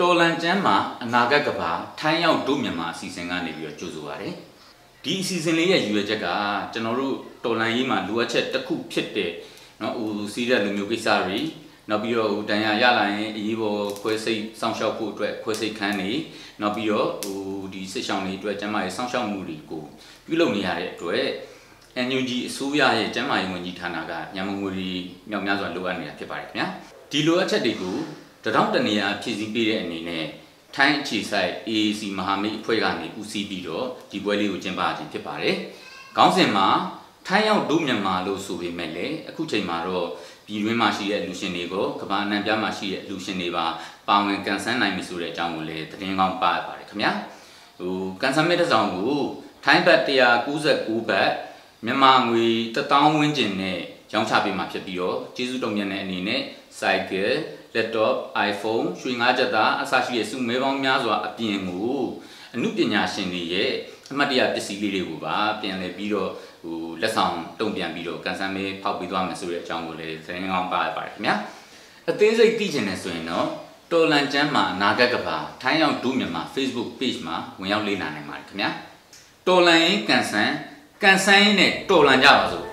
တော်လန်ကျမ်းမှာအနာဂတ်ကဘာထိုင်းရောက်ဒုမြန်မာအစီအစဉ်ကနေပြီးတော့ကြိုဆိုပါရစေ။ဒီအစီအစဉ်လေးရဲ့ရည်ရွယ်ချက်ကကျွန်တော်တို့တော်လန်ရေးမှာလိုအပ်ချက်တစ်ခုဖြစ်တဲ့နော်ဟိုစီးတဲ့လူမျိုးကိစ္စတွေ နောက်ပြီးတော့ဟိုတန်ရရလာရင်အရေးပေါ်ခွဲစိတ်စောင့်ရှောက်ဖို့အတွက်ခွဲစိတ်ခန်းနေနောက်ပြီးတော့ဟိုဒီစစ်ဆောင်တွေအတွက်ကျန်းမာရေးစောင့်ရှောက်မှုတွေကိုပြုလုပ်နေရတဲ့အတွက် NUG အစိုးရရဲ့ကျန်းမာရေးဝန်ကြီးဌာနကညမငွေတွေမြောက်များစွာလိုအပ်နေတာဖြစ်ပါတယ်ခင်ဗျာဒီလိုအပ်ချက်တွေကိုတထောင်တနေရာဖြည့်ဆည်းပေးတဲ့အနေနဲ့ထိုင်းအခြေဆိုင် AAC မဟာမိတ်အဖွဲ့ကနေဦးစီးပြီးတော့ဒီပွဲလေးကိုကျင်းပခြင်းဖြစ်ပါတယ်ခေါင်းစဉ်မှာထိုင်းရောက်ဒုမြန်မာလို့ဆိုပေမဲ့လည်းအခုချိန်မှာတော့ ပြည်တွင်းမှာရှိတဲ့လူရှင်တွေကိုကမ္ဘာအနှံ့ပြားမှာရှိတဲ့လူရှင်တွေပါပါဝင်ကန်ဆန်းနိုင်ပြီဆိုတဲ့အကြောင်းကိုလည်းသတင်းကောင်းပါပါတယ်ခင်ဗျာဟိုကန်ဆန်းမဲ့တဲ့ဆောင်ကိုထိုင်းဘတ်199ဘတ်မြန်မာငွေ1000ဝန်းကျင်နဲ့ရောင်းချပေးမှာဖြစ်ပြီးတော့ကျေးဇူးတုံ့ပြန်တဲ့အနေနဲ့ cycle laptop iPhone ရွှေငါးချက်သားအစရှိတဲ့စုမဲပေါင်းများစွာအပြင်ကိုအမှုပညာရှင်တွေရဲ့ အမှတ်တရပစ္စည်းလေးတွေကိုပါပြန်လည်ပြီးတော့ဟိုလက်ဆောင်တုံ့ပြန်ပြီးတော့ကန်ဆယ်မဲဖောက်ပြီးသွားမယ်ဆိုတဲ့အကြောင်းကိုလည်းသတင်းကောင်းပါပါတယ်ခင်ဗျာအသေးစိတ်သိချင်တယ်ဆိုရင်တော့တော်လန်ကျမ်းမှာနာဂတ်ကဘာထိုင်းရောက်ဒုမြန်မာ Facebook page မှာဝင်ရောက်လေ့လာနိုင်ပါတယ်ခင်ဗျာတော်လန်ရင်ကန်ဆန်ကန်ဆန်ရင်နဲ့တော်လန်ကြပါစို့